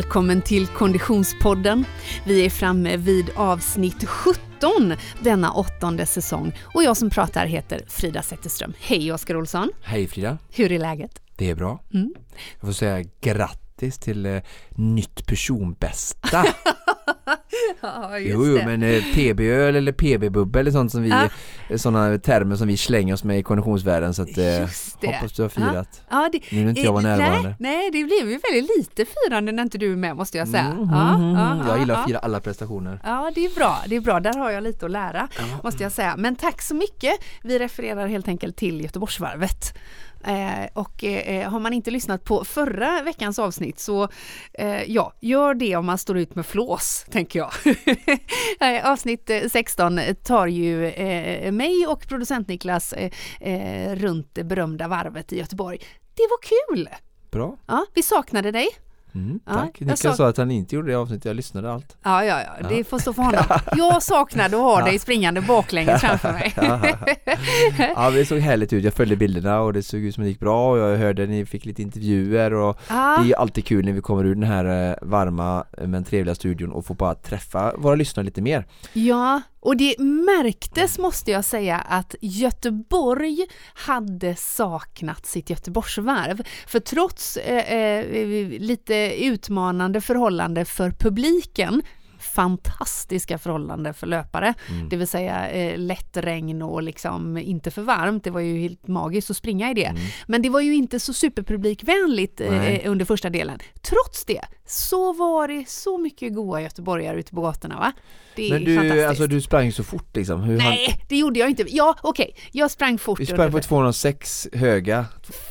Välkommen till Konditionspodden. Vi är framme vid avsnitt 17 denna åttonde säsong och jag som pratar heter Frida Zetterström. Hej Oskar Olsson! Hej Frida! Hur är läget? Det är bra. Mm. Jag får säga grattis till eh, nytt personbästa. Ja, jo, jo, men eh, PB-öl eller PB-bubbel eller sånt som vi, Ja. sådana termer som vi slänger oss med i konditionsvärlden så att eh, hoppas du har firat. Ja, det, Nu när inte jag var eh, närvarande. Nej, nej, det blev ju väldigt lite firande när inte du är med måste jag säga. Mm, mm, ja, ja, jag gillar att fira alla prestationer. Ja, det är bra. Det är bra. Där har jag lite att lära, måste jag säga. Men tack så mycket. Vi refererar helt enkelt till Göteborgsvarvet. Eh, och eh, har man inte lyssnat på förra veckans avsnitt så eh, ja, gör det om man står ut med flås, tänker jag. Eh, avsnitt eh, 16 tar ju eh, mig och producent Niklas eh, eh, runt det berömda varvet i Göteborg. Det var kul! Bra. Ja, vi saknade dig. Mm, Ja, tack. jag Niklas sa- att han inte gjorde det avsnittet, jag lyssnade allt. Ja, ja, ja, det får stå för honom. Jag saknade att ha dig springande baklänges framför mig. Ja, det såg härligt ut. Jag följde bilderna och det såg ut som det gick bra och jag hörde att ni fick lite intervjuer och Ja, Det är alltid kul när vi kommer ur den här eh, varma eh, men trevliga studion och får bara träffa våra lyssnare lite mer. ja, och det märktes måste jag säga att Göteborg hade saknat sitt Göteborgsvarv. För trots eh, eh, lite utmanande förhållande för publiken fantastiska förhållanden för löpare, det vill säga eh, lätt regn och liksom inte för varmt. Det var ju helt magiskt att springa i det. Men det var ju inte så superpublikvänligt eh, under första delen. Trots det så var det så mycket goa göteborgare ute på gatorna va? Det är Men du, fantastiskt. alltså du sprang så fort liksom. Hur han, Nej, det gjorde jag inte. Ja, okej, jag sprang fort vi sprang på under 206 höga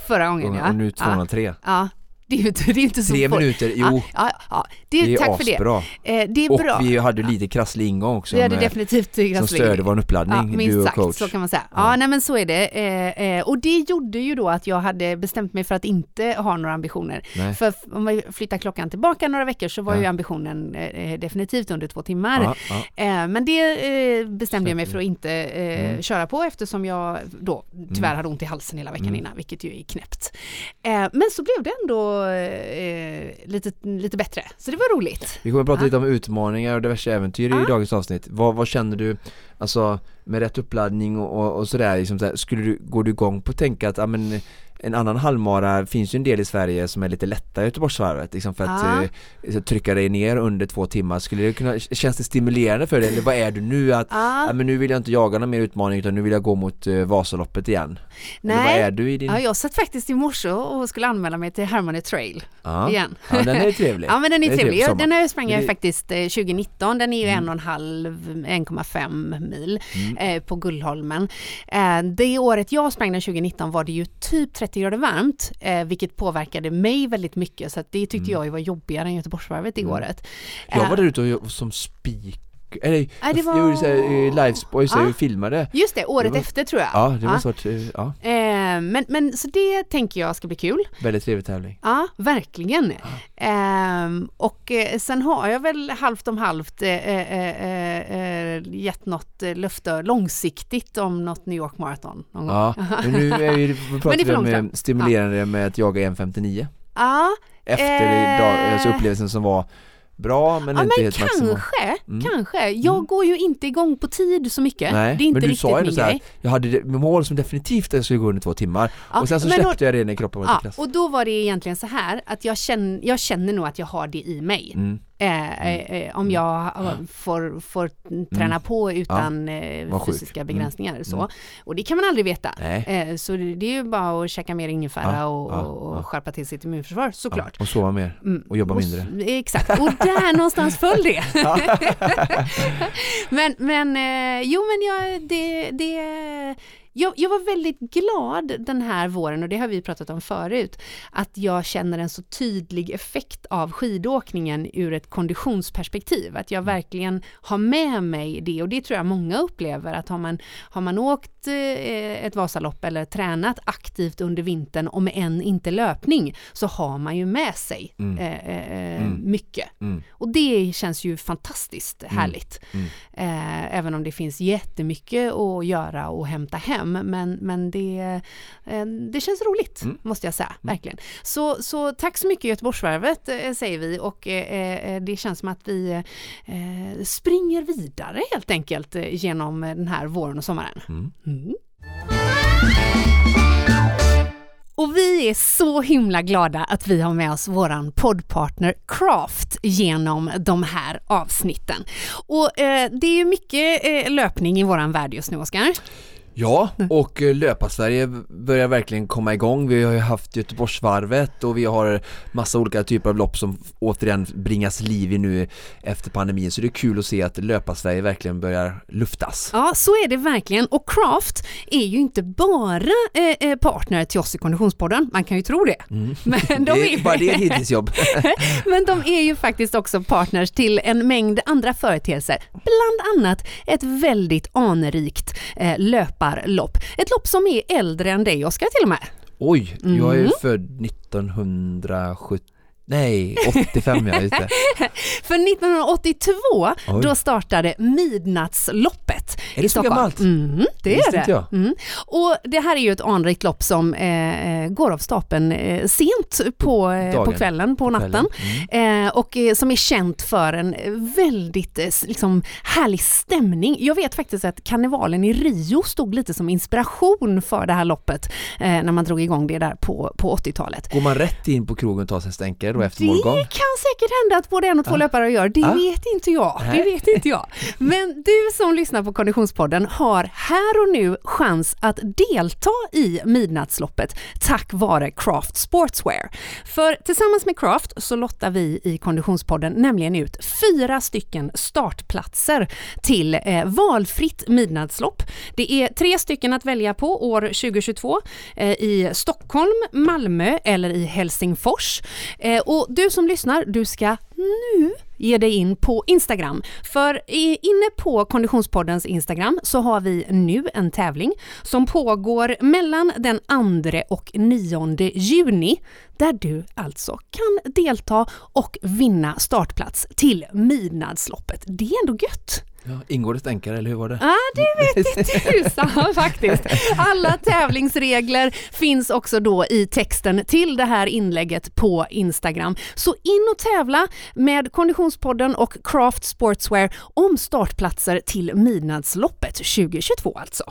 förra gången. Ja. och nu 203. Ja, ja. Det är ju inte, det är inte så Tre minuter, jo. Ja, ja, ja. Det, Det är tack för det. asbra. Eh, det är Och bra. vi hade lite krasslig ingång också Vi hade med, definitivt som grassling. stödde vår uppladdning, Ja, du minst och sagt, coach. så kan man säga. Ja, nej men så är det. Eh, eh, och det gjorde ju då att jag hade bestämt mig för att inte ha några ambitioner. Nej. För om vi flyttar klockan tillbaka några veckor så var Ja. ju ambitionen eh, definitivt under två timmar. Ja, ja. Eh, men det eh, bestämde jag mig för att inte eh, Mm. köra på eftersom jag då tyvärr Mm. hade ont i halsen hela veckan Mm. innan, vilket ju är knäppt. Eh, men så blev det ändå eh, lite, lite bättre, så det var roligt. Vi kommer att prata Ja. lite om utmaningar och diverse äventyr Ja. i dagens avsnitt. Vad, vad känner du, alltså med rätt uppladdning och, och, och sådär, liksom så här, skulle du, går du igång på att tänka att ja, men, en annan halvmara finns ju en del i Sverige som är lite lättare Göteborgsvarvet liksom för att Ja. eh, trycka dig ner under två timmar, skulle det kunna, känns det stimulerande för dig eller vad är du nu att Ja. ja, men nu vill jag inte jaga någon mer utmaning utan nu vill jag gå mot eh, Vasaloppet igen eller vad Nej. är du i din, Ja, jag satt faktiskt i morse och skulle anmäla mig till Hermone Trail ja. igen. ja den är trevlig Ja men den är Det är trevlig. sommar. den här sprang jag det- faktiskt eh, 2019. Den är ju Mm. en och en halv, 1,5 mil Mm. eh, på Gullholmen. Eh, det året jag sprang den 2019 var det ju typ 30 grader varmt, eh, vilket påverkade mig väldigt mycket. Så det tyckte jag ju var jobbigare än Göteborgsvarvet det Mm. året. Jag var Eh, där ute och jag- som speak eller Nej, det jag var- gjorde såhär eh, livespoj, så Ja. filmade Just det, året Det var- efter tror jag. Ja, det var Ja. så att, eh, ja, Eh, men, men så det tänker jag ska bli kul. väldigt trevlig tävling Ja, verkligen. Ehm, och eh, sen har jag väl halvt om halvt eh, eh, eh, gett något löfte långsiktigt om något New York Marathon någon gång. Ja, men nu är vi, vi pratar det vi om stimulerande med att jaga 1.59 Ja, Efter Eh. dag, alltså upplevelsen som var bra men ja inte men helt maximal kanske, Mm. kanske. Jag Mm. går ju inte igång på tid så mycket. Nej, det är inte men du riktigt sa ju min så här, grej. jag hade mål som definitivt jag skulle gå under två timmar Ja, och sen så släppte jag det när kroppen var Ja, krass och då var det egentligen så här att jag känner, jag känner nog att jag har det i mig. mm. Eh, eh, eh, om jag eh, får, får träna på utan Mm. Sjukt. fysiska Mm. begränsningar. Så. Mm. Och det kan man aldrig veta. Eh, så det, det är ju bara att käka mer ingefära Ja, och, ja, och, ja. skärpa till sitt immunförsvar såklart. Ja, och sova mer Mm. och jobba Och mindre. Exakt, och där någonstans föll det. men men jo men jag, det, det jag, jag var väldigt glad den här våren och det har vi pratat om förut, att jag känner en så tydlig effekt av skidåkningen ur ett konditionsperspektiv. Att jag verkligen har med mig det och det tror jag många upplever att har man, har man åkt eh, ett Vasalopp eller tränat aktivt under vintern om än inte löpning så har man ju med sig Mm. eh, eh, Mm. mycket. Mm. Och det känns ju fantastiskt härligt. Mm. Även om det finns jättemycket att göra och hämta hem men, men det, det känns roligt Mm. måste jag säga, verkligen. Så, så tack så mycket Göteborgsvarvet säger vi och det känns som att vi springer vidare helt enkelt genom den här våren och sommaren. Mm. Mm. Och vi är så himla glada att vi har med oss våran poddpartner Craft genom de här avsnitten. Och eh, det är ju mycket eh, löpning i våran värld just nu, Oskar. Ja, och eh, Löparsverige börjar verkligen komma igång. Vi har ju haft Göteborgsvarvet och vi har massa olika typer av lopp som återigen bringas liv i nu efter pandemin. Så det är kul att se att Löparsverige verkligen börjar luftas. Ja, så är det verkligen. Och Craft är ju inte bara eh, eh, partner till oss i Konditionspodden, man kan ju tro det. Men, de Mm. Det är bara det är ett heltidsjobb. men de är ju faktiskt också partners till en mängd andra företeelser, bland annat ett väldigt anrikt eh, löparlopp. Ett lopp som är äldre än dig, Oskar, till och med. Oj, jag är Mm. född 1970 Nej, 85 ja, just det. För 1982, Oj. då startade Midnattsloppet Är i det så Stockholm. Mm, det är det. Mm. Och det här är ju ett anrikt lopp som eh, går av stapeln eh, sent på, eh, på kvällen, på natten. kvällen. Eh, och eh, som är känt för en eh, väldigt eh, liksom, härlig stämning. Jag vet faktiskt att karnevalen i Rio stod lite som inspiration för det här loppet eh, när man drog igång det där på, på 80-talet. Går man rätt in på krogen och tar sig en stänkare då efter Det målgång? kan säkert hända att både en och två Ja. löpare gör. Det Ja. vet inte jag. Det Nej. vet inte jag. Men du som lyssnar på Konditionspodden har här och nu chans att delta i Midnattsloppet tack vare Craft Sportswear. För tillsammans med Craft så lottar vi i Konditionspodden nämligen ut fyra stycken startplatser till eh, valfritt midnattslopp. Det är tre stycken att välja på år 2022 eh, i Stockholm, Malmö eller i Helsingfors. Eh, och du som lyssnar, du ska nu ge dig in på Instagram. För inne på Konditionspoddens Instagram så har vi nu en tävling som pågår mellan den 2 och 9 juni där du alltså kan delta och vinna startplats till Midnadsloppet. Det är ändå gött! Ja, ingår det stänkare eller hur var det? Ja, det vet tusan faktiskt. Alla tävlingsregler finns också då i texten till det här inlägget på Instagram. Så in och tävla med Konditionspodden och Craft Sportswear om startplatser till Midnattsloppet 2022 alltså.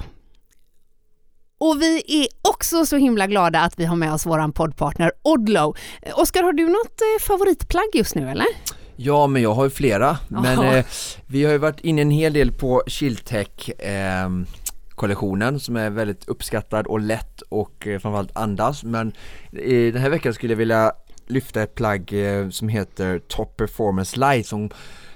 Och vi är också så himla glada att vi har med oss våran poddpartner Odlo. Oskar, har du något eh, favoritplagg just nu eller? Ja, men jag har ju flera. Men eh, vi har ju varit inne en hel del på Chiltech eh, kollektionen som är väldigt uppskattad och lätt och eh, framförallt andas. Men i den här veckan skulle jag vilja lyfta ett plagg eh, som heter Top Performance Light som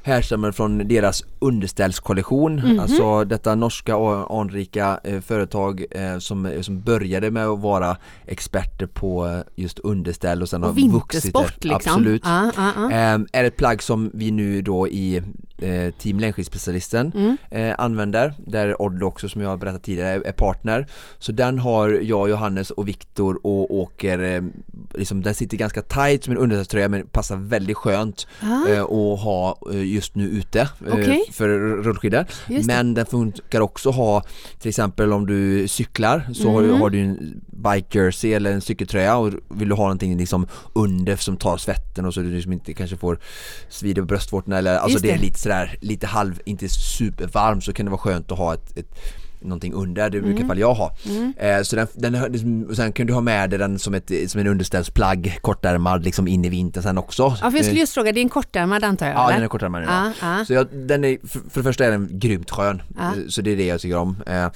härstammar från deras underställskollektion, Mhm. alltså detta norska och anrika eh, företag eh, som, som började med att vara experter på eh, just underställ och sen Och har vuxit vintersport liksom. Absolut. Ja, ja, ja. Ehm, är ett plagg som vi nu då i eh, Team Längdskidspecialisten Mm. eh, använder, där Odlo också som jag har berättat tidigare är, partner. Så den har jag, Johannes och Viktor och åker, eh, liksom, den sitter ganska tight som en underställströja men passar väldigt skönt Ah. eh, att ha eh, just nu ute eh, Okej. för rullskidor. Det. Men den funkar också ha till exempel om du cyklar så har, du, Mm. har du en bike jersey eller en cykeltröja och vill du ha någonting liksom under som tar svetten och så du liksom inte kanske får svider bröstvårtorna eller alltså Just det är det. lite sådär lite halv, inte supervarm så kan det vara skönt att ha ett, ett någonting under, det brukar alla fall jag ha. Eh, så den, den, liksom- sen kan du ha med dig den som, ett, som en underställsplagg, kortärmad liksom in i vintern sen också. Ja, för jag skulle Eh, just fråga, det är en kortärmad antar jag? Ja eller? den är kortärmad Ja, ja. så jag, den är, för, för det första är den grymt skön, Ja. Eh, så det är det jag tycker om. Eh,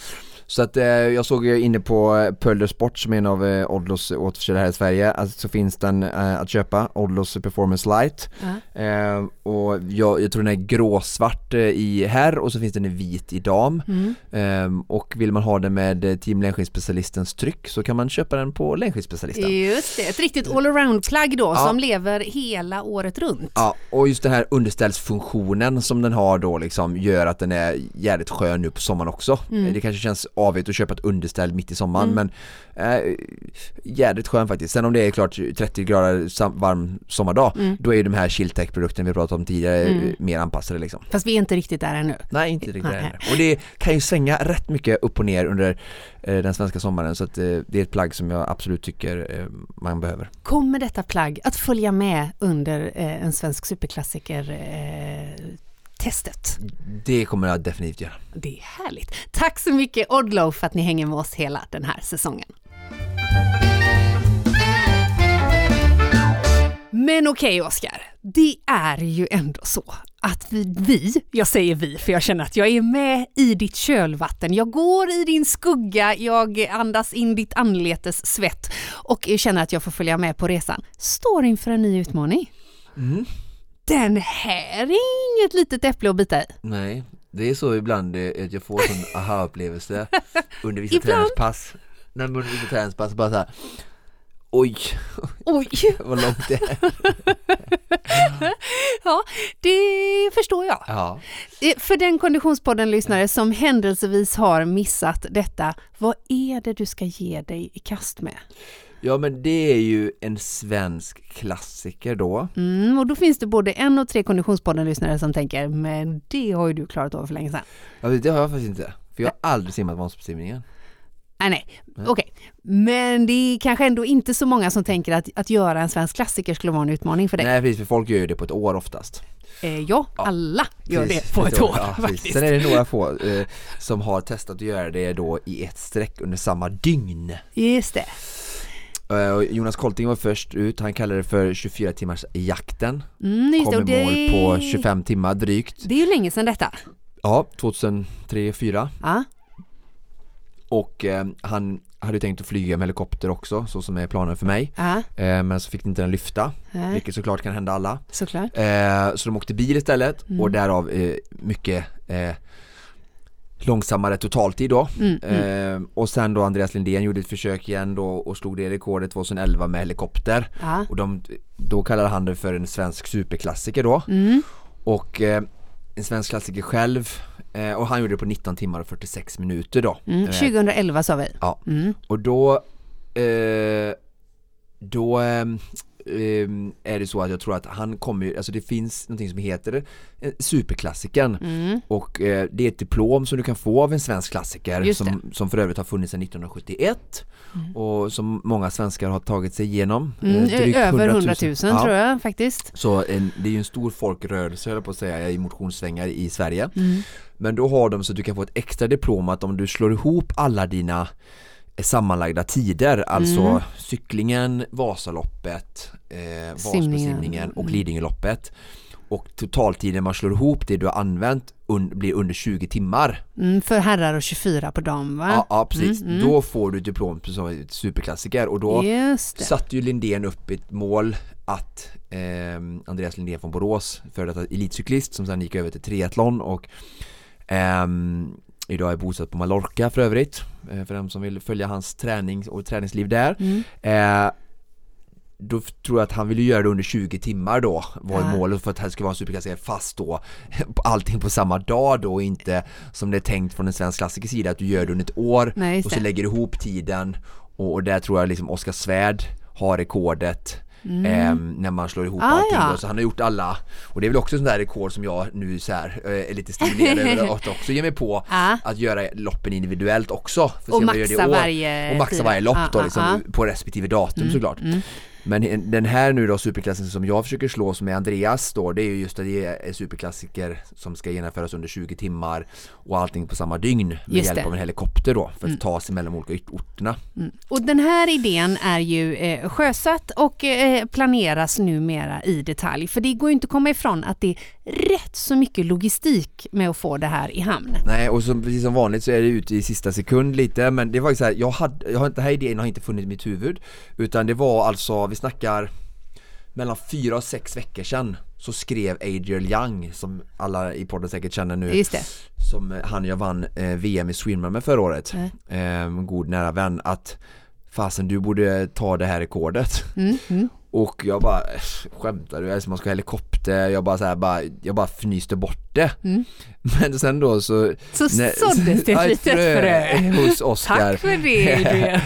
Så att eh, jag såg inne på eh, Pölder Sport som är en av eh, Odlos återförsäljare här i Sverige, alltså, så finns den eh, att köpa, Odlos Performance Light. Ja. Eh, och jag, jag tror den är gråsvart eh, i herr och så finns den i vit i dam. Mm. Eh, och vill man ha den med eh, Team Längdskidspecialistens tryck så kan man köpa den på Längdskidspecialisten. Just det, ett riktigt allround-plagg då Ja. som lever hela året runt. Ja, och just den här underställsfunktionen som den har då liksom gör att den är jävligt skön nu på sommaren också. Mm. Det kanske känns avigt att köpa ett underställ mitt i sommaren Mm. men eh, jädrigt skön faktiskt. Sen om det är klart 30 grader sam- varm sommardag Mm. då är ju de här Chiltech-produkterna vi pratade om tidigare Mm. eh, mer anpassade liksom. Fast vi är inte riktigt där ännu. Nej inte riktigt Nej. heller. Och det kan ju svänga rätt mycket upp och ner under eh, den svenska sommaren så att eh, det är ett plagg som jag absolut tycker eh, man behöver. Kommer detta plagg att följa med under eh, en svensk superklassiker testet? Det kommer jag definitivt göra. Det är härligt. Tack så mycket Oddlow för att ni hänger med oss hela den här säsongen. Men okej Oskar, det är ju ändå så att vi, vi, jag säger vi för jag känner att jag är med i ditt kölvatten, jag går i din skugga, jag andas in ditt anletes svett och känner att jag får följa med på resan, står inför en ny utmaning. Mm. Den här är inget litet äpple att bita i. Nej, det är så ibland eh, att jag får sån aha-upplevelse under vissa träningspass. Nej men under vissa träningspass bara så här. Oj, Oj! vad långt det är. Ja, det förstår jag. Ja. Eh, För den Konditionspodden-lyssnare som händelsevis har missat detta, vad är det du ska ge dig i kast med? Ja, men det är ju en svensk klassiker då. Mm, och då finns det både en och tre Konditionspodden-lyssnare som tänker, men det har ju du klarat av för länge sedan. Ja, det har jag faktiskt inte. För jag har aldrig simmat Vansbrosimningen. Nej, nej, okej. Men det är kanske ändå inte så många som tänker att, att göra en svensk klassiker skulle vara en utmaning för dig. Nej precis, för folk gör ju det på ett år oftast. Eh, ja, alla gör Precis, det på ett år Ja. Sen är det några få eh, som har testat att göra det då i ett streck under samma dygn. Just det. Eh, Jonas Kolting var först ut, han kallade det för 24 timmars jakten. Mm, just. Kom i det, mål på 25 timmar drygt. det är ju länge sedan detta. Ja, 2003-2004 Ja, och eh, han hade tänkt att flyga med helikopter också, så som är planen för mig. ja, Eh, men så fick inte den lyfta, nej, vilket såklart kan hända alla. såklart. Eh, så de åkte bil istället Mm. och därav eh, mycket eh, långsammare totaltid då. Mm, mm. Eh, och sen då Andreas Lindén gjorde ett försök igen då och slog det rekordet 2011 med helikopter. Ja. Och de, då kallade han det för en svensk superklassiker då. Mm. Och eh, en svensk klassiker själv eh, och han gjorde det på 19 timmar och 46 minuter då. Mm. Eh, 2011 sa vi. Ja. Mm. och då eh, Då eh, eh, är det så att jag tror att han kommer alltså det finns någonting som heter eh, Superklassikern Mm. och eh, det är ett diplom som du kan få av en svensk klassiker som, som för övrigt har funnits sedan 1971 och som många svenskar har tagit sig igenom. eh, Mm. Över 100 000 Ja. tror jag faktiskt. Så en, det är ju en stor folkrörelse höll på att säga i motionssvängar i Sverige. Mm. Men då har de så att du kan få ett extra diplom att om du slår ihop alla dina sammanlagda tider, alltså Mm. cyklingen, Vasaloppet, eh, Simningen. Vasasimningen och Mm. Lidingöloppet och totaltiden man slår ihop det du har använt un, blir under 20 timmar. Mm, för herrar och 24 på dam va? Ja, ja precis. Mm, mm. Då får du diplom som superklassiker och då satte ju Lindén upp ett mål att eh, Andreas Lindén från Borås, före detta elitcyklist som sen gick över till triathlon och ehm, idag är bosatt på Mallorca för övrigt eh, för dem som vill följa hans träning och träningsliv där. Mm. Eh, då tror jag att han ville göra det under 20 timmar då var Ja. målet för att det skulle vara en superklassiker fast då allting på samma dag då och inte som det är tänkt från en svensk klassikers sida att du gör det under ett år Nej, och så lägger du ihop tiden och, och där tror jag liksom Oskar Svärd har rekordet ehm, när man slår ihop Mm. Ah, allting ja. så han har gjort alla och det är väl också sånt där rekord som jag nu så här, eh, är lite stimulerad över att också ge mig på Ja. att göra loppen individuellt också Och maxa varje och maxa varje lopp Ah, då ah, liksom, ah. på respektive datum såklart mm. Men den här nu då superklassen som jag försöker slå som är Andreas då det är ju just att det är superklassiker som ska genomföras under 20 timmar och allting på samma dygn med Just hjälp det. av en helikopter då för att ta sig mellan de olika orterna. Mm. Och den här idén är ju eh, sjösatt och eh, planeras numera i detalj. För det går ju inte att komma ifrån att det rätt så mycket logistik med att få det här i hamn. Nej och som, precis som vanligt så är det ute i sista sekund lite men det var ju så här, jag hade, jag har, den här idén har inte funnits i mitt huvud utan det var alltså, vi snackar mellan fyra och sex veckor sedan så skrev Adriel Young som alla i podden säkert känner nu som han jag vann eh, VM i swimrun med förra året Mm. eh, god nära vän att fasen du borde ta det här rekordet Mm, mm. Och jag bara, "Äsch, skämtar du? Alltså man ska ha helikopter, jag bara så här, bara, jag bara fnyste bort det Mm. Men sen då så Så såddes det ett litet frö. hos Oscar Tack för det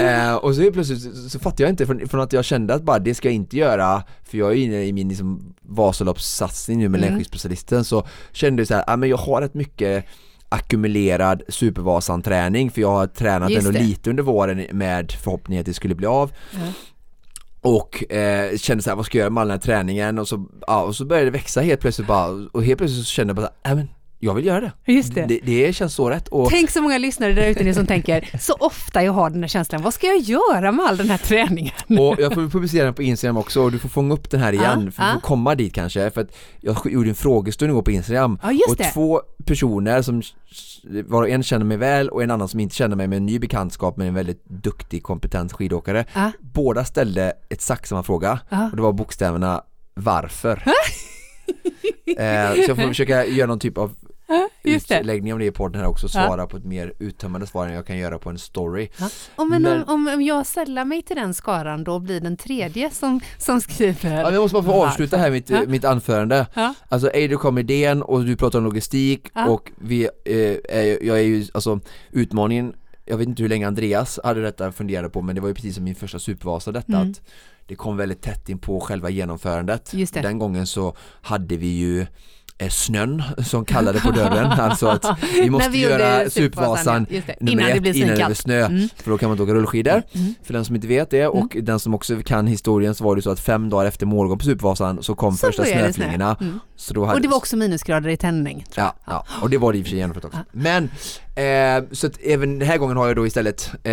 eh, Och så plötsligt så, fattar jag inte från, från att jag kände att bara det ska jag inte göra För jag är inne i min liksom Vasaloppssatsning nu med Mm. längdskidspecialisten så kände jag så här, ah, men jag har rätt mycket ackumulerad Supervasan-träning för jag har tränat Just ändå det. lite under våren med förhoppning att det skulle bli av Ja och eh, kände såhär, vad ska jag göra med all den här träningen? Och så, ja, och så började det växa helt plötsligt bara och helt plötsligt så kände jag bara, nej äh, men jag vill göra det. Just det. Det, det känns så rätt och Tänk så många lyssnare där ute som tänker, så ofta jag har den här känslan, vad ska jag göra med all den här träningen? Och jag får publicera den på Instagram också och du får fånga upp den här igen Ja, för du får komma dit kanske för att jag gjorde en frågestund igår på Instagram just och det. två personer som var en känner mig väl och en annan som inte känner mig med en ny bekantskap med en väldigt duktig kompetent skidåkare. Båda ställde exakt samma fråga och det var bokstäverna varför eh, Så jag får försöka göra någon typ av Just det. utläggning om det i podden här också, svara på ett mer uttömmande svar än jag kan göra på en story Ja. Och men, Men- Om, om jag sällar mig till den skaran då blir den tredje som, som skriver Ja, men jag måste bara få avsluta här mitt, Ja. mitt anförande Ja. Alltså Eider kom med idén och du pratar om logistik Ja. och vi, eh, är, jag är ju, alltså utmaningen Jag vet inte hur länge Andreas hade detta funderade på men det var ju precis som min första supervasa detta Mm. att Det kom väldigt tätt in på själva genomförandet Just det. Den gången så hade vi ju snön som kallade på dörren, alltså att vi måste vi göra det. nummer Innan det ett blir innan det blir snö, Mm. för då kan man inte åka rullskidor Mm. för den som inte vet det och den som också kan historien så var det så att fem dagar efter målgång på Supervasan så kom Så första det snö. snöflingorna Mm. så då hade Och det var också minusgrader i tändning. Ja, ja, och det var det i och för sig genomfört också. Men, eh, så att även den här gången har jag då istället eh,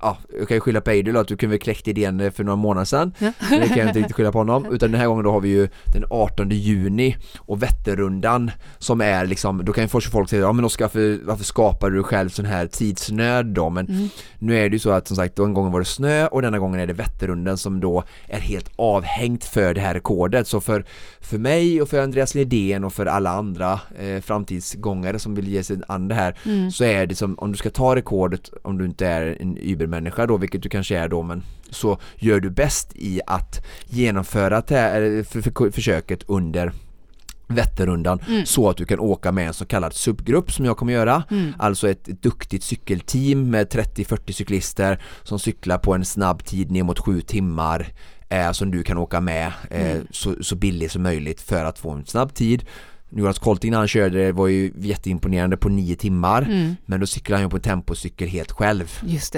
Ja, jag kan ju skylla på Eidul att du kunde väl kläckt idén eh, för några månader sedan Ja. Men det kan jag inte riktigt skylla på honom Utan den här gången då har vi ju den 18 juni och Vätternrundan Som är liksom, då kan ju folk säga ja men Oskar varför, varför skapar du själv sån här tidsnöd då? Men Mm. nu är det ju så att som sagt, då en gång var det snö och denna gången är det Vätternrundan som då är helt avhängt för det här rekordet. Så för, för mig och för Andreas Ledén och för alla andra eh, framtidsgångare som vill ge sig an det här Mm. så är det som, om du ska ta rekordet, om du inte är en übermänniska då, vilket du kanske är då, men så gör du bäst i att genomföra för, för, försöket under Vätternrundan Mm. så att du kan åka med en så kallad subgrupp som jag kommer göra Mm. Alltså ett duktigt cykelteam med 30-40 cyklister som cyklar på en snabb tid ner mot sju timmar eh, som du kan åka med eh, Mm. så, så billigt som möjligt för att få en snabb tid Jonas Kolting när han körde det var ju jätteimponerande på nio timmar Mm. men då cyklade han ju på en tempocykel helt själv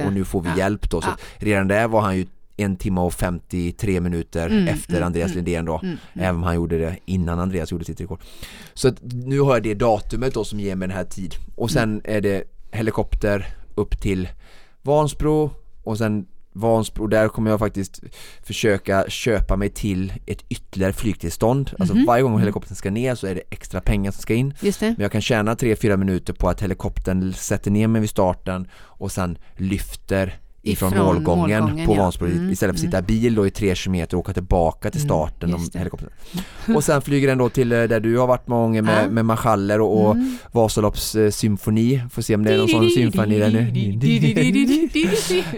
och nu får vi Ja. hjälp då så Ja. redan där var han ju en timme och 53 minuter Mm, efter mm, Andreas mm, Lindén då Mm. Även om han gjorde det innan Andreas gjorde sitt rekord Så att nu har jag det datumet då som ger mig den här tid Och sen Mm. är det helikopter upp till Vansbro och sen Vansbro, där kommer jag faktiskt försöka köpa mig till ett ytterligare flygtillstånd Alltså Mhm. varje gång helikoptern ska ner så är det extra pengar som ska in. Men jag kan tjäna 3-4 minuter på att helikoptern sätter ner mig vid starten och sen lyfter ifrån, Ifrån målgången, målgången, på ja. Vansbro Mm, istället för att sitta i bil då i 3 km och åka tillbaka till Mm, starten om det. helikoptern. Och sen flyger den då till eh, där du har varit många gånger med, med marschaller och, och Mm. Vasalopps eh, symfoni, får se om det är någon sån symfoni där nu.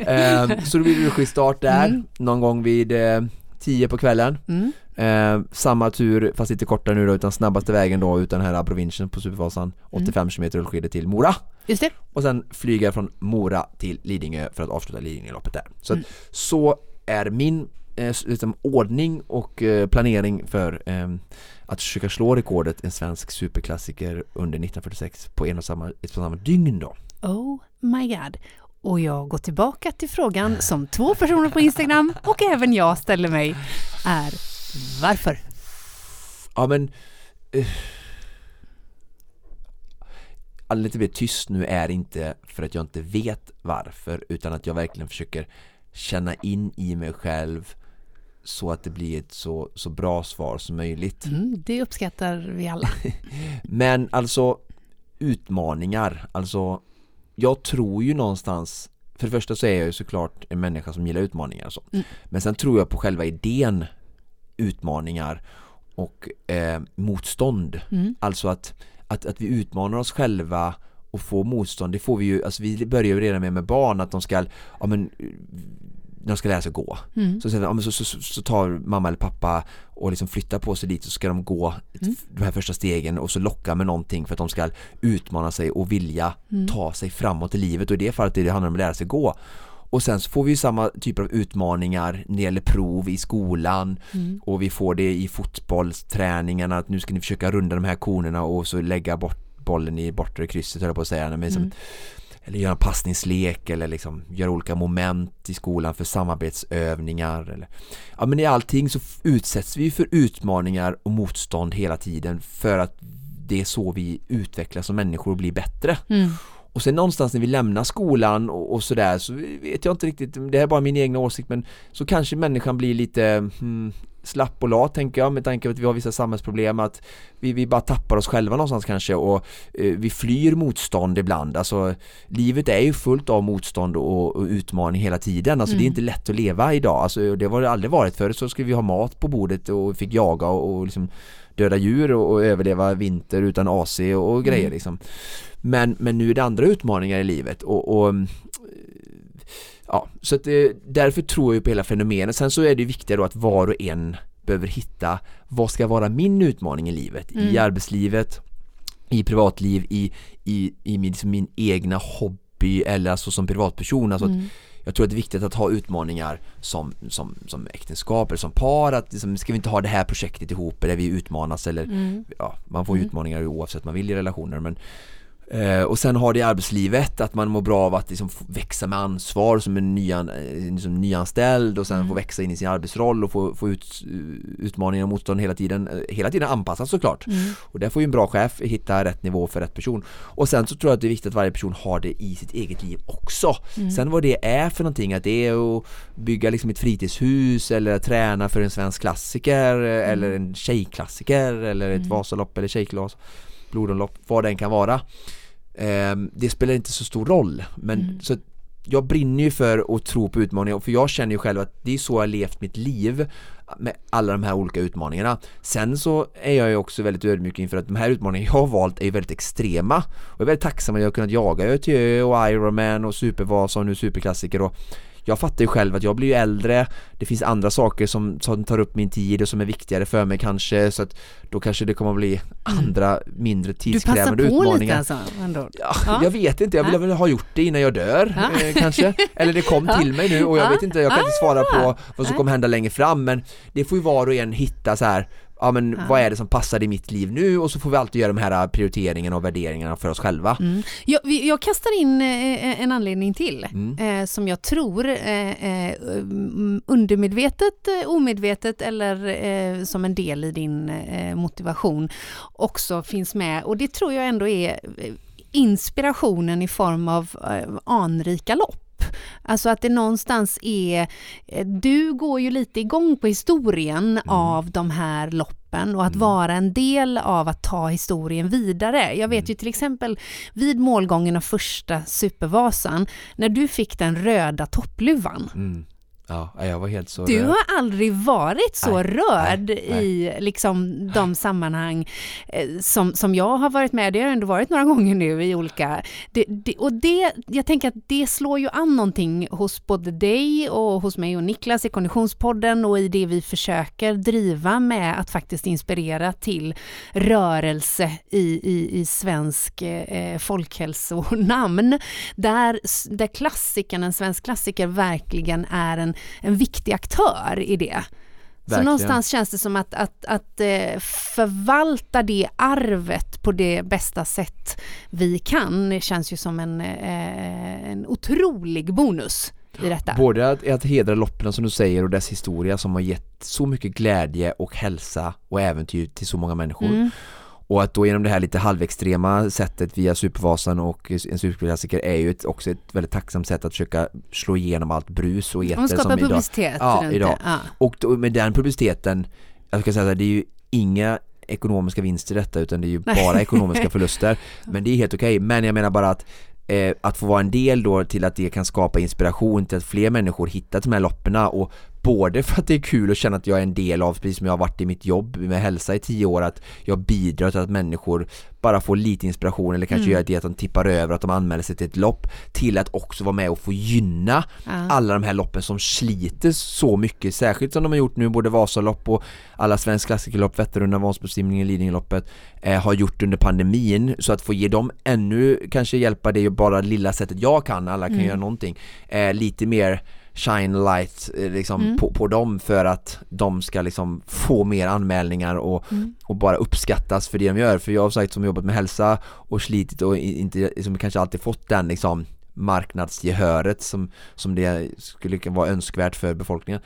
Eh, så då blir det rullskidstart där, Mm. någon gång vid eh, 10 på kvällen. Mm. Eh, samma tur, fast lite kortare nu då, utan snabbaste vägen då utan här provinsen på Supervasan 85 km rullskidor till Mora Just det. och sen flyga från Mora till Lidingö för att avsluta Lidingöloppet där. Så, Mm. att, så är min eh, liksom, ordning och eh, planering för eh, att försöka slå rekordet en svensk superklassiker under 1946 på en och samma, ett och samma dygn då. Oh my god. Och jag går tillbaka till frågan som två personer på Instagram och även jag ställer mig är varför? Ja men eh, lite mer tyst nu är inte för att jag inte vet varför utan att jag verkligen försöker känna in i mig själv så att det blir ett så, så bra svar som möjligt. Mm, det uppskattar vi alla. Men alltså utmaningar, alltså jag tror ju någonstans för det första så är jag ju såklart en människa som gillar utmaningar och så. Mm. Men sen tror jag på själva idén utmaningar och eh, motstånd. Mm. Alltså att, att, att vi utmanar oss själva och får motstånd, det får vi ju, alltså vi börjar ju redan med med barn att de ska, ja men de ska lära sig gå. Mm. Så, så, så, så, så tar mamma eller pappa och liksom flyttar på sig dit så ska de gå Mm. de här första stegen och så locka med någonting för att de ska utmana sig och vilja Mm. ta sig framåt i livet och i det fallet det handlar om att lära sig gå. Och sen så får vi ju samma typer av utmaningar när det gäller prov i skolan Mm. och vi får det i fotbollsträningarna att nu ska ni försöka runda de här konerna och så lägga bort bollen i bortre krysset höll jag på att säga. Men liksom, Mm. Eller göra en passningslek eller liksom göra olika moment i skolan för samarbetsövningar. Eller, ja men i allting så utsätts vi för utmaningar och motstånd hela tiden för att det är så vi utvecklas som människor och blir bättre. Mm. Och sen någonstans när vi lämnar skolan och, och sådär så vet jag inte riktigt, det här är bara min egna åsikt men så kanske människan blir lite hmm, slapp och lat tänker jag med tanke på att vi har vissa samhällsproblem att vi, vi bara tappar oss själva någonstans kanske och eh, vi flyr motstånd ibland. Alltså livet är ju fullt av motstånd och, och utmaning hela tiden. Alltså det är Mm. inte lätt att leva idag. Alltså det var det aldrig varit förut. Så skulle vi ha mat på bordet och fick jaga och, och liksom döda djur och, och överleva vinter utan AC och, och grejer Mm. liksom men, men nu är det andra utmaningar i livet och, och mm, ja, så att det, därför tror jag på hela fenomenet. Sen så är det viktigt då att var och en behöver hitta vad ska vara min utmaning i livet, i Mm. arbetslivet, i privatliv, i, i, i min, liksom min egna hobby eller alltså som privatperson. Alltså att Mm. Jag tror att det är viktigt att ha utmaningar som, som, som äktenskap eller som par. Att liksom, ska vi inte ha det här projektet ihop där vi utmanas eller Mm. ja, man får Mm. utmaningar oavsett man vill i relationer men eh, och sen har det i arbetslivet att man mår bra av att liksom växa med ansvar som en nyan, eh, liksom nyanställd och sen Mm. få växa in i sin arbetsroll och få, få ut, utmaningar och motstånd hela tiden, eh, hela tiden anpassas såklart. Mm. Och där får ju en bra chef hitta rätt nivå för rätt person. Och sen så tror jag att det är viktigt att varje person har det i sitt eget liv också. Mm. Sen vad det är för någonting, att det är att bygga liksom ett fritidshus eller träna för en svensk klassiker eh, eller en tjejklassiker eller ett Mm. Vasalopp eller tjejglas, blodomlopp, vad det än kan vara. Ehm, det spelar inte så stor roll. Men Mm. så jag brinner ju för att tro på utmaningar för jag känner ju själv att det är så jag levt mitt liv med alla de här olika utmaningarna. Sen så är jag ju också väldigt ödmjuk inför att de här utmaningarna jag har valt är ju väldigt extrema och jag är väldigt tacksam att jag har kunnat jaga Ö till Ö och Ironman och Supervasa och nu superklassiker och jag fattar ju själv att jag blir ju äldre Det finns andra saker som, som tar upp min tid och som är viktigare för mig kanske så att då kanske det kommer att bli andra mindre Mm. Du passar tidskrävande på lite utmaningar alltså? Ja, Ja. Jag vet inte, jag vill väl ha gjort det innan jag dör Ja. eh, kanske Eller det kom till mig nu och jag Ja. vet inte, jag kan inte svara på vad som kommer hända längre fram men det får ju var och en hitta så här Ja men Ja. vad är det som passar i mitt liv nu och så får vi alltid göra de här prioriteringarna och värderingarna för oss själva Mm. Jag, jag kastar in eh, en anledning till Mm. eh, som jag tror eh, eh, mm, undermedvetet, eh, omedvetet eller eh, som en del i din eh, motivation också finns med och det tror jag ändå är eh, inspirationen i form av eh, anrika lopp. Alltså att det någonstans är, eh, du går ju lite igång på historien av de här loppen och att Mm. vara en del av att ta historien vidare. Jag vet ju till exempel vid målgången av första Supervasan, när du fick den röda toppluvan. mm. Ja, jag var helt så Du rörd. har aldrig varit så Nej, rörd nej, nej. i liksom de sammanhang eh, som, som jag har varit med. Det har ändå varit några gånger nu i olika... Det, det, och det, jag tänker att det slår ju an någonting hos både dig och hos mig och Niklas i Konditionspodden och i det vi försöker driva med att faktiskt inspirera till rörelse i, i, i svensk eh, folkhälsonamn. Där, där klassikern, en svensk klassiker, verkligen är en, en viktig aktör i det. Så Verkligen. någonstans känns det som att, att, att eh, förvalta det arvet på det bästa sätt vi kan det känns ju som en, eh, en otrolig bonus i detta. Både att, att hedra loppen som du säger och dess historia som har gett så mycket glädje och hälsa och äventyr till så många människor. Mm. Och att då genom det här lite halvextrema sättet via Supervasan och en superklassiker är ju ett, också ett väldigt tacksamt sätt att försöka slå igenom allt brus och eter som idag. publicitet Ja, runt idag. det. Ja. Och då, med den publiciteten, jag ska säga här, det är ju inga ekonomiska vinster i detta utan det är ju Nej. bara ekonomiska förluster. Men det är helt okej. Men jag menar bara att eh, att få vara en del då till att det kan skapa inspiration till att fler människor hittar de här loppen och Både för att det är kul att känna att jag är en del av, precis som jag har varit i mitt jobb med hälsa i tio år, att jag bidrar till att människor bara får lite inspiration eller kanske mm. gör det att de tippar över, att de anmäler sig till ett lopp till att också vara med och få gynna ja. alla de här loppen som sliter så mycket, särskilt som de har gjort nu, både Vasalopp och alla Svensk klassikerlopp, Vätternrundan, Vansbrosimningen, Lidingöloppet eh, har gjort under pandemin så att få ge dem ännu, kanske hjälpa det bara lilla sättet jag kan, alla kan mm. göra någonting, eh, lite mer shine light eh, liksom, mm. på, på dem för att de ska liksom få mer anmälningar och, mm. och bara uppskattas för det de gör. För jag har sagt som jobbat med hälsa och slitit och inte liksom, kanske alltid fått den liksom marknadsgehöret som, som det skulle vara önskvärt för befolkningen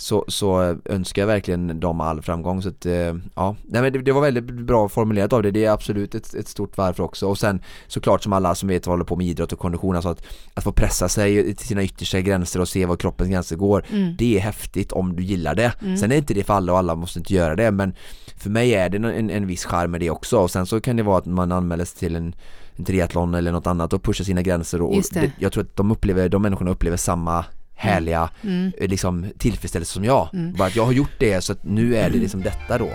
så, så önskar jag verkligen dem all framgång så att, eh, ja, nej men det, det, var väldigt bra formulerat av det, det är absolut ett, ett stort varv också och sen såklart som alla som vet vad håller på med idrott och kondition, alltså att, att få pressa sig till sina yttersta gränser och se var kroppens gränser går, mm. det är häftigt om du gillar det. Mm. Sen är inte det för alla och alla måste inte göra det men för mig är det en, en viss charm med det också och sen så kan det vara att man anmäler sig till en triathlon eller något annat och pushar sina gränser och det. jag tror att de upplever, de människorna upplever samma härliga mm. Eh, liksom, tillfredsställelse som jag. Mm. Bara att jag har gjort det så att nu är det liksom detta då.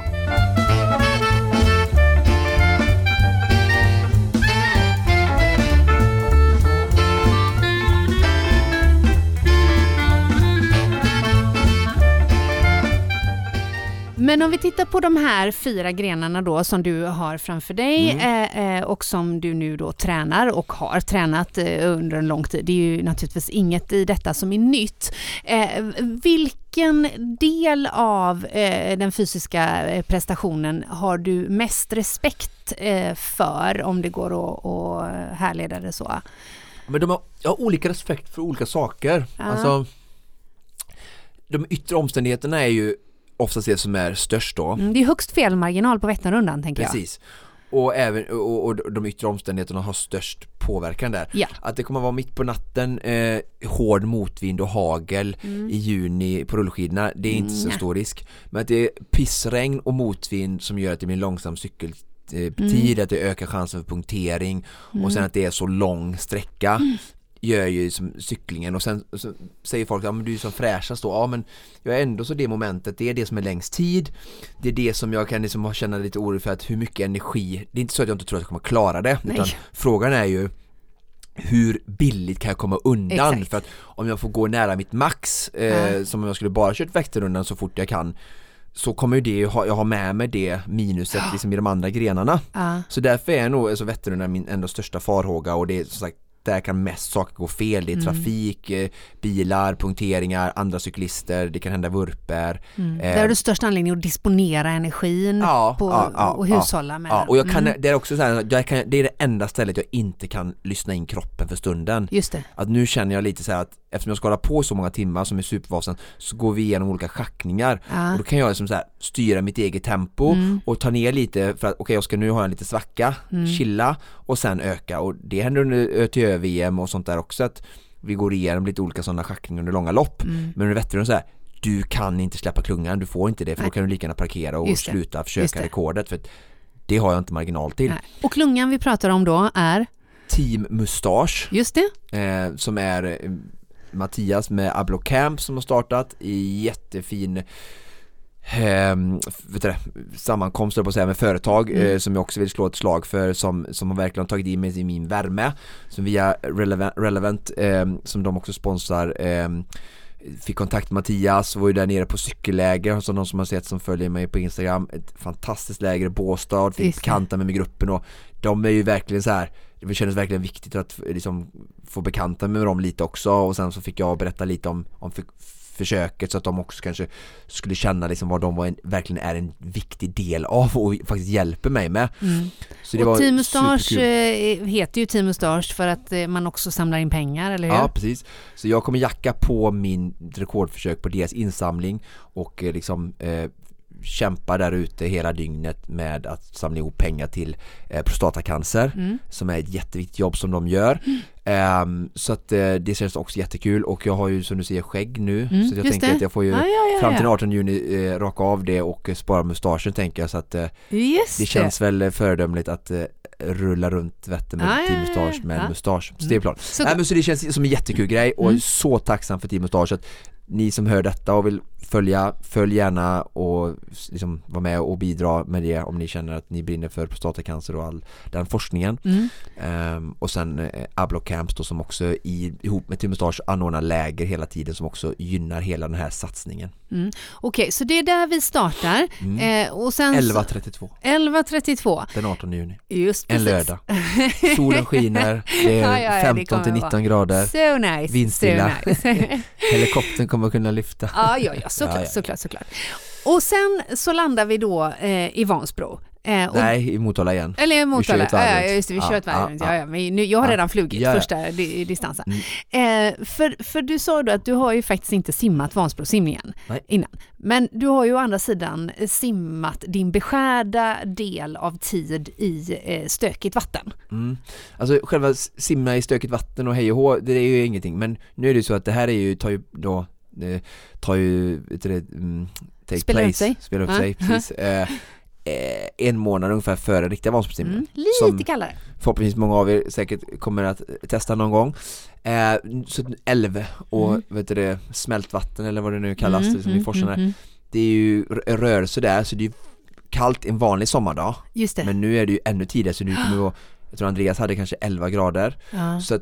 Men om vi tittar på de här fyra grenarna då som du har framför dig mm. eh, eh och som du nu då tränar och har tränat eh, under en lång tid. Det är ju naturligtvis inget i detta som är nytt. Eh, vilken del av eh, den fysiska eh, prestationen har du mest respekt för om det går att, att härleda det så? Men de har, jag har olika respekt för olika saker. Ja. Alltså, de yttre omständigheterna är ju oftast det som är störst då. Mm, det är högst felmarginal på Vätternrundan tänker Precis. jag. Precis. Och, även, och, och, de yttre omständigheterna har störst påverkan där. Ja. Att det kommer vara mitt på natten, eh, hård motvind och hagel mm. i juni på rullskidorna, det är inte mm. så stor risk. Men att det är pissregn och motvind som gör att det blir en långsam cykeltid, mm. att det ökar chansen för punktering och sen mm. att det är så lång sträcka mm gör ju som cyklingen och sen så säger folk att ja, du är som fräschast då, ja men jag är ändå så det momentet, det är det som är längst tid det är det som jag kan liksom känna lite oro för att hur mycket energi, det är inte så att jag inte tror att jag kommer klara det Nej. utan frågan är ju hur billigt kan jag komma undan Exakt. för att om jag får gå nära mitt max eh, mm. som om jag skulle bara kört väkterundan så fort jag kan så kommer ju det, ha, jag har med mig det minuset liksom i de andra grenarna. Uh. Så därför är nog alltså Vätternrundan min ändå största farhåga och det är som sagt där kan mest saker gå fel. Det är mm. trafik, mm. bilar, punkteringar, andra cyklister, det kan hända vurper. Mm. Eh, där har du störst anledning att disponera energin ja, på, ja, ja, och hushålla med ja, och jag kan, mm. det är också så här, jag kan, det är det enda stället jag inte kan lyssna in kroppen för stunden. Just det. Att nu känner jag lite så att eftersom jag ska hålla på så många timmar som är Supervasan så går vi igenom olika schackningar ja. och då kan jag liksom så här, styra mitt eget tempo mm. och ta ner lite för att okej okay, jag ska nu ha en lite svacka, mm. chilla och sen öka och det händer under ÖTÖ-VM och sånt där också att vi går igenom lite olika sådana schackningar under långa lopp mm. men under Vätternrundan så här du kan inte släppa klungan, du får inte det för Nej. då kan du lika gärna parkera och sluta försöka rekordet för det har jag inte marginal till. Nej. Och klungan vi pratar om då är? Team Mustache. Just det. Eh, som är eh, Mattias med Ablo Camp som har startat i jättefin eh, vet du, sammankomster på att säga med företag mm. eh, som jag också vill slå ett slag för som, som har verkligen tagit i mig i min värme som via Relevant, Relevant eh, som de också sponsrar eh, fick kontakt med Mattias, var ju där nere på cykelläger, som de som har sett som följer mig på Instagram, ett fantastiskt läger i Båstad, fick bekanta mig med gruppen och de är ju verkligen så här det kändes verkligen viktigt att liksom få bekanta mig med dem lite också och sen så fick jag berätta lite om, om försöket så att de också kanske skulle känna liksom vad de en, verkligen är en viktig del av och faktiskt hjälper mig med. Mm. Så det och var Team Mustache eh, heter ju Team Mustache för att eh, man också samlar in pengar, eller hur? Ja, precis. Så jag kommer jacka på min rekordförsök på deras insamling och eh, liksom eh, kämpar där ute hela dygnet med att samla ihop pengar till eh, prostatacancer mm. som är ett jätteviktigt jobb som de gör. Mm. Um, så att uh, det känns också jättekul och jag har ju som du säger skägg nu mm, så jag tänker det. att jag får ju ja, ja, ja, fram till den 18 juni uh, raka av det och spara mustaschen tänker jag så att uh, det känns det. väl föredömligt att rulla runt Vättern med ah, Team Mustache med mustasch. Så det är klart. Så, Nej, men så det känns som en jättekul grej och mm. så tacksam för Team Mustache att ni som hör detta och vill följa, följ gärna och liksom vara med och bidra med det om ni känner att ni brinner för prostatacancer och all den forskningen. Mm. Ehm, och sen eh, Ablo Camps då som också i, ihop med Team Mustache anordnar läger hela tiden som också gynnar hela den här satsningen. Mm. Okej, så det är där vi startar. Mm. Eh, och sen så- 11.32 11.32. den 18 juni. Just En precis. lördag. Solen skiner, det Ja, ja, ja, är det 15 till kommer 19 vara. grader. So nice. Vindstilla. So nice. Helikoptern kommer kunna lyfta. ja, ja, ja, såklart, Ja, såklart, såklart. Och sen så landar vi då eh, i Vansbro. Eh, och, Nej, i Motala igen. Eller Vi kör Motala, ett varv ja, ja, just det, vi kör ett varv ja, runt. ja. Ja, men nu, jag har redan flugit Ja, första di distansen. Mm. Eh, för, för du sa då att du har ju faktiskt inte simmat Vansbrosimningen innan. Men du har ju å andra sidan simmat din beskärda del av tid i eh, stökigt vatten. Mm. Alltså själva simma i stökigt vatten och hej och hå, det är ju ingenting. Men nu är det så att det här är ju, tar ju då, det tar ju, vet du det, mm, take Spelar upp place, sig. spelar upp Ja. sig, precis. Eh, eh, en månad ungefär före riktiga Vansbrosimningen. Mm. Lite Som- kallare. Förhoppningsvis många av er säkert kommer att testa någon gång. Eh, så att älv och Mm. vet du det, smältvatten eller vad det nu kallas Mm, liksom mm, i forsarna. mm, mm. Det är ju rörelse där så det är kallt en vanlig sommardag. Just det. Men nu är det ju ännu tidigare så nu kommer det vara, jag tror Andreas hade kanske 11 grader. ja. Så att,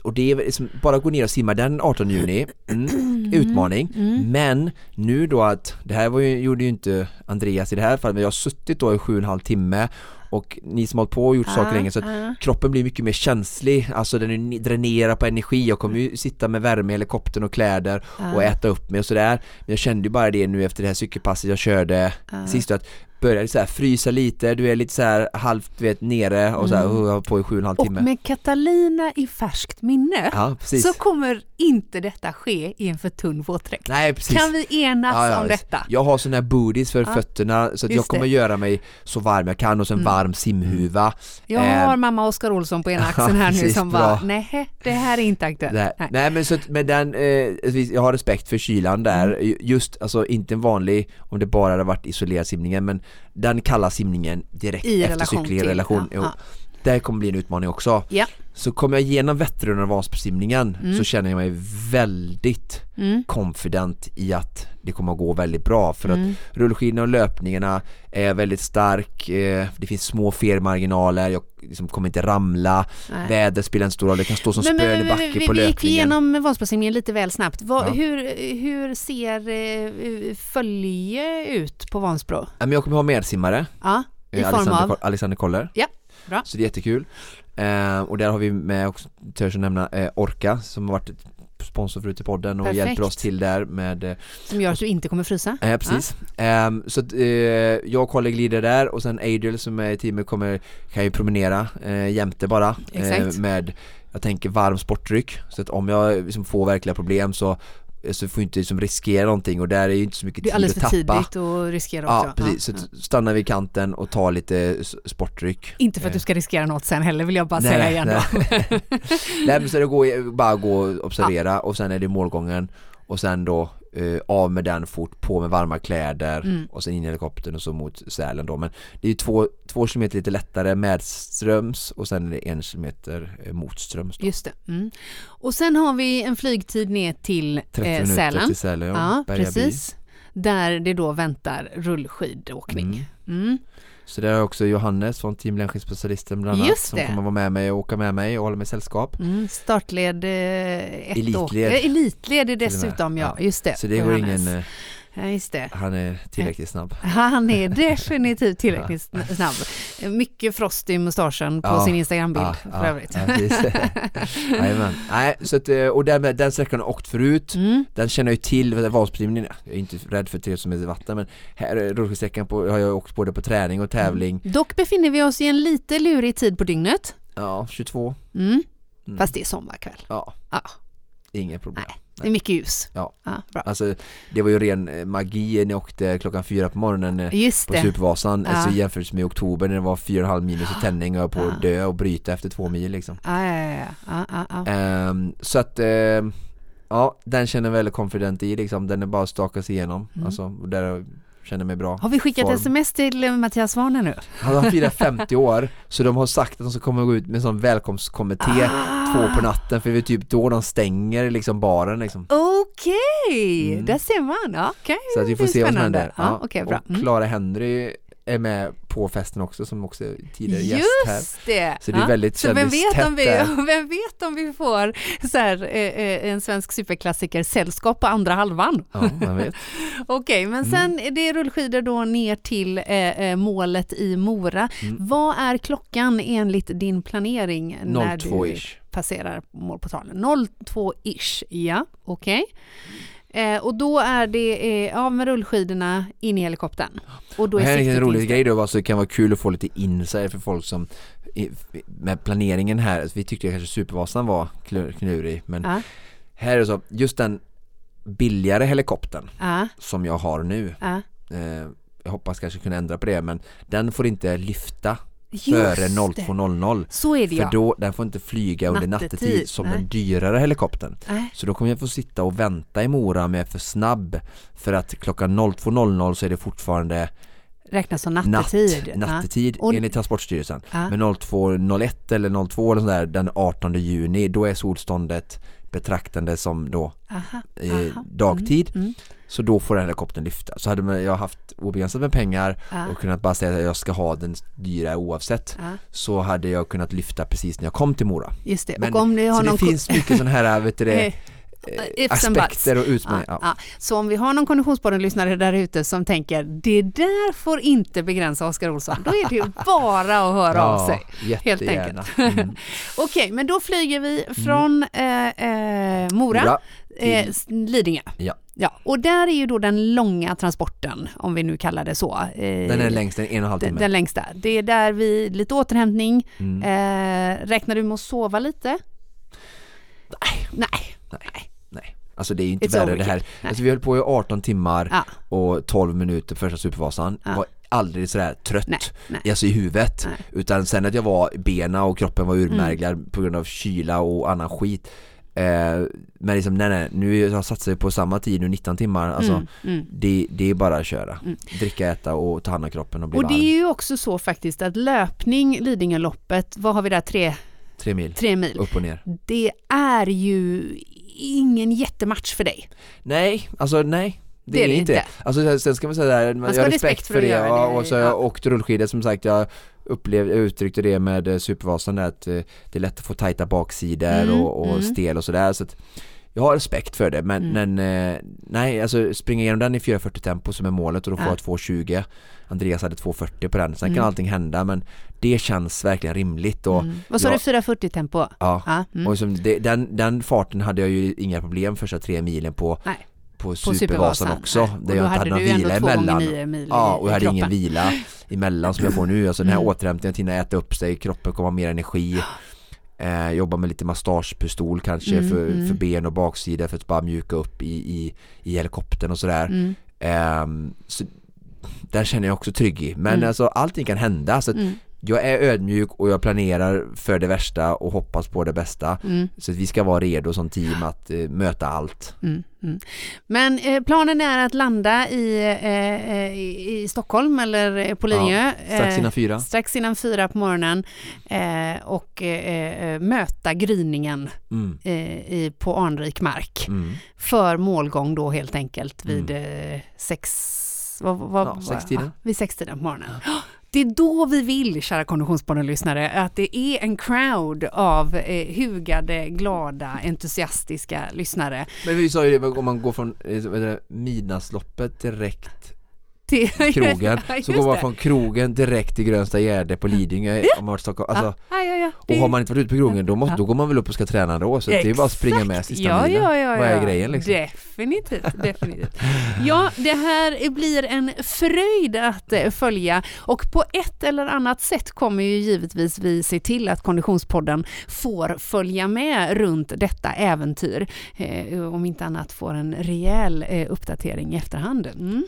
och det är liksom, bara gå ner och simma den 18 juni, mm, utmaning. Mm. Men nu då att, det här var ju, gjorde ju inte Andreas i det här fallet, men jag har suttit då i sju och en halv timme och ni som har hållit på och gjort saker länge så att kroppen blir mycket mer känslig, alltså den dränerar på energi, jag kommer ju sitta med värme i helikoptern och kläder och äta upp mig och sådär. Men jag kände ju bara det nu efter det här cykelpasset jag körde sist att började så här frysa lite, du är lite så här halvt vet nere och så här, Mm. och på i sju och en halv Och timme med Catalina i färskt minne Ja så kommer inte detta ske i en för tunn våtdräkt. nej precis. Kan vi enas Ja, ja, om detta? Jag har såna här booties för fötterna så att jag kommer det. göra mig så varm jag kan och så en Mm. Varm simhuva Jag Eh, har mamma Oskar Olsson på ena axeln här nu som bara, nej det här är inte aktuellt. Nej, Nej. nej men så att med den, eh, jag har respekt för kylan där, Mm. just alltså inte en vanlig om det bara hade varit isolerad simningen men den kalla simningen direkt I efter relation cykling till, relation, ja, ja. Det kommer bli en utmaning också. Ja. Så kommer jag igenom Vätternrundan och Vansbrosimningen Mm. så känner jag mig väldigt Mm. confident i att det kommer att gå väldigt bra för att Mm. rullskidorna och löpningarna är väldigt stark, eh, det finns små felmarginaler, jag liksom kommer inte ramla, Nej. väder spelar en stor roll, det kan stå som Men, spön men, i men, backe vi, på vi gick löpningen. igenom Vansbrosimningen lite väl snabbt. Vad, Ja. hur, hur ser eh, följe ut på Vansbro? Jag kommer ha medsimmare, Ja, i eh, form Alexander, av? Alexander Koller. Ja, bra. Så det är jättekul. Eh, och där har vi med också, törs jag nämna, eh, Orka som har varit sponsor förut i podden och Perfekt. hjälper oss till där med eh, Som gör att du inte kommer frysa? Eh, precis. Ehm, så att, eh, jag och Kalle glider där och sen Adriel som är i teamet kommer, kan ju promenera eh, jämte bara Exakt. med, jag tänker varm sportdryck så att om jag liksom får verkliga problem så så får inte liksom riskera någonting och där är ju inte så mycket Det är tid alldeles att för tappa tidigt och riskera Ja också. precis, så att stanna vid kanten och ta lite sportdryck Inte för att du ska riskera något sen heller vill jag bara Nej, säga igen nej. då. Nej men så det går, bara gå och observera och sen är det målgången och sen då eh, av med den fort, på med varma kläder Mm. och sen in i helikoptern och så mot Sälen då men det är ju två, två kilometer lite lättare medströms och sen är det en kilometer eh, motströms då. Just det. Mm. Och sen har vi en flygtid ner till 30 eh, minuter Sälen. till Sälen, ja, Ja, precis. Där det då väntar rullskidåkning. Mm. Så där har jag också Johannes från Team Längdskidspecialisten bland annat Just som det. kommer vara med mig och åka med mig och hålla mig sällskap Mm. Startled eh, ett Elitled. Åk. Eh, Elitled är dessutom, ja. Ja. Just det. Så det går ingen, eh, Ja, just det. han är tillräckligt snabb Han är definitivt tillräckligt sn- snabb. Mycket frost i mustaschen på Ja, sin Instagrambild Ja, för övrigt. ja. Nej, så att, eh, och den, den sträckan har jag åkt förut Mm. Den känner jag ju till, Vansbrosimningen, jag är inte rädd för 3000 meter vatten men här eh, rullskidsträckan på, har jag åkt både på träning och tävling Dock befinner vi oss i en lite lurig tid på dygnet. Ja, 22 Mm. Mm. Fast det är sommarkväll. Ja, Ja, inget problem Nej. Det är mycket ljus. Ja. bra. Alltså det var ju ren eh, magi när jag åkte klockan fyra på morgonen eh, Just på det. Supervasan, Ja. alltså jämfört med oktober när det var 4,5 minus i tändning och jag på att Ja. dö och bryta efter två mil liksom Ja, ja, ja, ja. ja, ja, ja. Ehm, Så att ehm, Ja, den känner jag väldigt confident i liksom, den är bara att staka sig igenom Mm. Alltså, och där känner mig bra Har vi skickat form. sms till eh, Mattias Svanen nu? Han firar 50 år så de har sagt att de ska komma och gå ut med en sån välkomstkommitté Ah. två på natten för det är typ då de stänger liksom baren liksom. Okej, Mm. där ser man. Okej. Så att vi får se vad som händer. Ja, okej, bra. Och Mm. Clara Henry är med på festen också som också är tidigare gäst här. Just det! Så det är väldigt så vem vet, om vi, vem vet om vi får så här, eh, eh, en svensk superklassiker sällskap på andra halvan. Ja, man vet. Okej, men Mm. sen är det rullskidor då ner till eh, eh, målet i Mora. Mm. Vad är klockan enligt din planering när du 02-ish. passerar målportalen? 02-ish, ja, okej. Eh, och då är det eh, av med rullskidorna in i helikoptern. Och då är här är en rolig grej då, var så det kan vara kul att få lite insight för folk som med planeringen här, vi tyckte kanske Supervasan var klurig men Ja, här är det så, just den billigare helikoptern ja, som jag har nu ja. eh, jag hoppas kanske kunna ändra på det men den får inte lyfta Just före det. 02.00 Så är det för ja. då, den får inte flyga under Nattetid, nattetid som nej. den dyrare helikoptern Nej. så då kommer jag få sitta och vänta i Mora med för snabb för att klockan 02.00 så är det fortfarande Räknas som natt, nattetid. nattetid Och- enligt Transportstyrelsen. Ja. Men 02.01 eller 02 eller sådär den 18 juni då är solståndet betraktande som då Aha, eh, aha. dagtid. Mm, mm. Så då får den helikoptern lyfta. Så hade man- jag haft obegränsat med pengar Ja. och kunnat bara säga att jag ska ha den dyra oavsett Ja, så hade jag kunnat lyfta precis när jag kom till Mora. just det. Men, och om ni har så någon det finns mycket sådana här vet du det, Eh, aspekter och utmaningar. Ja. ja. Så om vi har någon Konditionspodden-lyssnare där ute som tänker det där får inte begränsa Oskar Olsson, då är det ju bara att höra av sig. Helt enkelt. Mm. Okej, men då flyger vi från eh, eh, Mora, Mora eh, Lidingö. Ja. Ja, och där är ju då den långa transporten, om vi nu kallar det så. Eh, Den är längst, en, en och en halv timme. den längsta. Det är där vi, lite återhämtning. Mm. Eh, räknar du med att sova lite? Nej. Nej, nej. Alltså det är inte It's värre det här. Nej. Alltså vi höll på i 18 timmar Ja. och 12 minuter första Supervasan. Ja. Var aldrig sådär trött. Nej, nej. Alltså i huvudet. Nej. Utan sen att jag var bena och kroppen var Mm. urmärglad på grund av kyla och annan skit. Eh, men liksom nej nej, nu jag satsar jag på samma tid nu 19 timmar. Alltså Mm, mm. det, det är bara att köra. Mm. Dricka, äta och ta hand om kroppen och bli Och varm. det är ju också så faktiskt att löpning, Lidingöloppet, vad har vi där, tre, Tre mil, tre mil. upp och ner. Det är ju ingen jättematch för dig. Nej, alltså nej. Det, är det inte. Alltså sen ska man säga där, man jag ha har respekt för det, det, och så har jag ja. åkt rullskidor som sagt, jag upplevde, jag uttryckte det med eh, Supervasan där att eh, det är lätt att få tajta baksidor Mm, och, och mm. stel och sådär så att jag har respekt för det men, Mm. men eh, nej alltså springa igenom den i 4.40 tempo som är målet och då får Ja. jag 2.20 Andreas hade 2.40 på den, sen Mm. kan allting hända men det känns verkligen rimligt och Mm. Vad sa du, 4.40 tempo? ja, Ja, mm. och som det, den, den farten hade jag ju inga problem första tre milen på Nej. på På Supervasan också Nej. där jag inte hade någon vila emellan mil Ja, och jag hade ingen kroppen. vila emellan som jag får nu. Alltså den här Mm. återhämtningen, att hinna äta upp sig, kroppen kommer ha mer energi. Eh, jobba med lite massagepistol kanske Mm, för, mm. för ben och baksida för att bara mjuka upp i, i, i helikoptern och sådär. Mm. Ehm, så där känner jag också trygg i. Men Mm. alltså allting kan hända. Så att Mm. jag är ödmjuk och jag planerar för det värsta och hoppas på det bästa. Mm. Så vi ska vara redo som team att eh, möta allt. Mm, mm. Men eh, planen är att landa i, eh, eh, i, Stockholm eller eh, på Lidingö. Strax eh, innan fyra. strax innan fyra på morgonen och möta gryningen Mm. i, på anrik mark. För målgång då helt enkelt vid sex, vad, vad, Ja, sextiden. ja, vid sextiden på morgonen. Det är då vi vill, kära Konditionspodden-lyssnare, att det är en crowd av eh, hugade, glada, entusiastiska lyssnare. Men vi sa ju det, om man går från eh, midnattsloppet direkt till krogen Ja, så går man från krogen direkt till Grönsta Gärde på Lidingö om man varit i Stockholm. Alltså, ja, ja, ja. och har man inte varit ute på krogen då, måste, Ja. då går man väl upp och ska träna då så det är bara att springa med sista ja, milen. ja, ja, Vad är ja. grejen liksom? Definitivt, definitivt. Ja, det här blir en fröjd att eh, följa och på ett eller annat sätt kommer ju givetvis vi se till att Konditionspodden får följa med runt detta äventyr. Eh, om inte annat får en rejäl eh, uppdatering i efterhand. Mm.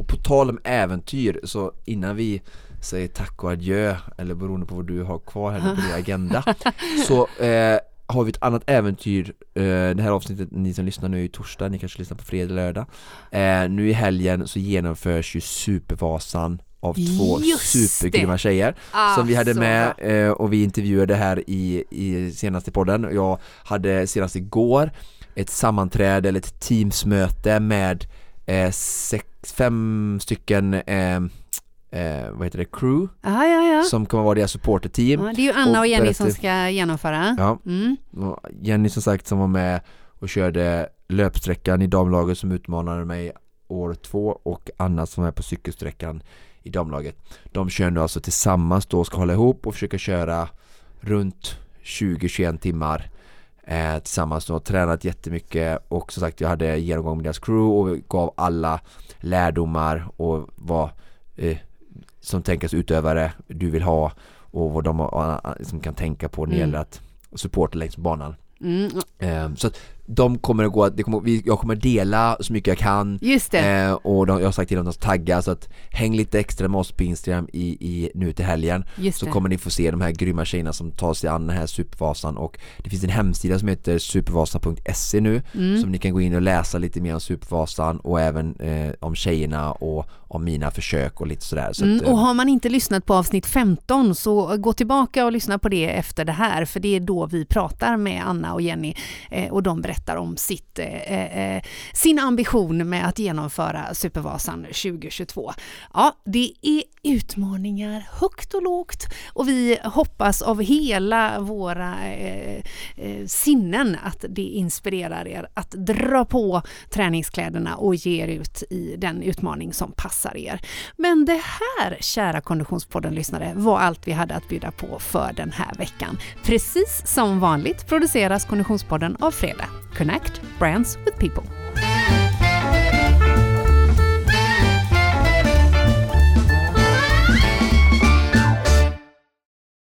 Och på tal om äventyr så innan vi säger tack och adjö eller beroende på vad du har kvar här på din agenda så eh, har vi ett annat äventyr eh, Det här avsnittet, ni som lyssnar nu är ju torsdag, ni kanske lyssnar på fredag lördag. Eh, Nu i helgen så genomförs ju Supervasan av två Just supergrymma det. tjejer Ah, som vi hade så med eh, och vi intervjuade här i, i senaste podden. Jag hade senast igår ett sammanträde eller ett teamsmöte med eh, sex, fem stycken eh, eh, vad heter det, crew Ja, ja, ja. som kommer vara deras supporterteam ja. Det är ju Anna och, och Jenny som berätta- ska genomföra. Ja, Mm. och Jenny som sagt som var med och körde löpsträckan i damlaget som utmanade mig år två och Anna som är på cykelsträckan i damlaget. De kör nu alltså tillsammans då, ska hålla ihop och försöka köra runt 20-21 timmar eh, tillsammans då, tränat jättemycket och som sagt jag hade genomgång med deras crew och gav alla lärdomar och vad eh, som tänkas utövare du vill ha och vad de som kan tänka på när det Mm. gäller att supporta längs banan. Mm. Eh, så att de kommer att gå, det kommer, jag kommer dela så mycket jag kan Just det. eh, och de, jag har sagt till dem att tagga så att häng lite extra med oss på Instagram i, i, nu till helgen Just så det. kommer ni få se de här grymma tjejerna som tar sig an den här Supervasan och det finns en hemsida som heter supervasan.se nu Mm. som ni kan gå in och läsa lite mer om Supervasan och även eh, om tjejerna och om mina försök och lite sådär så Mm, att, eh, och har man inte lyssnat på avsnitt 15 så gå tillbaka och lyssna på det efter det här för det är då vi pratar med Anna och Jenny eh, och de berättar om sitt, eh, eh, eh, sin ambition med att genomföra Supervasan 2022. Ja, det är utmaningar högt och lågt och vi hoppas av hela våra eh, eh, sinnen att det inspirerar er att dra på träningskläderna och ge er ut i den utmaning som passar er. Men det här, kära Konditionspodden-lyssnare, var allt vi hade att bjuda på för den här veckan. Precis som vanligt produceras Konditionspodden av Fredag. Connect Brands with People.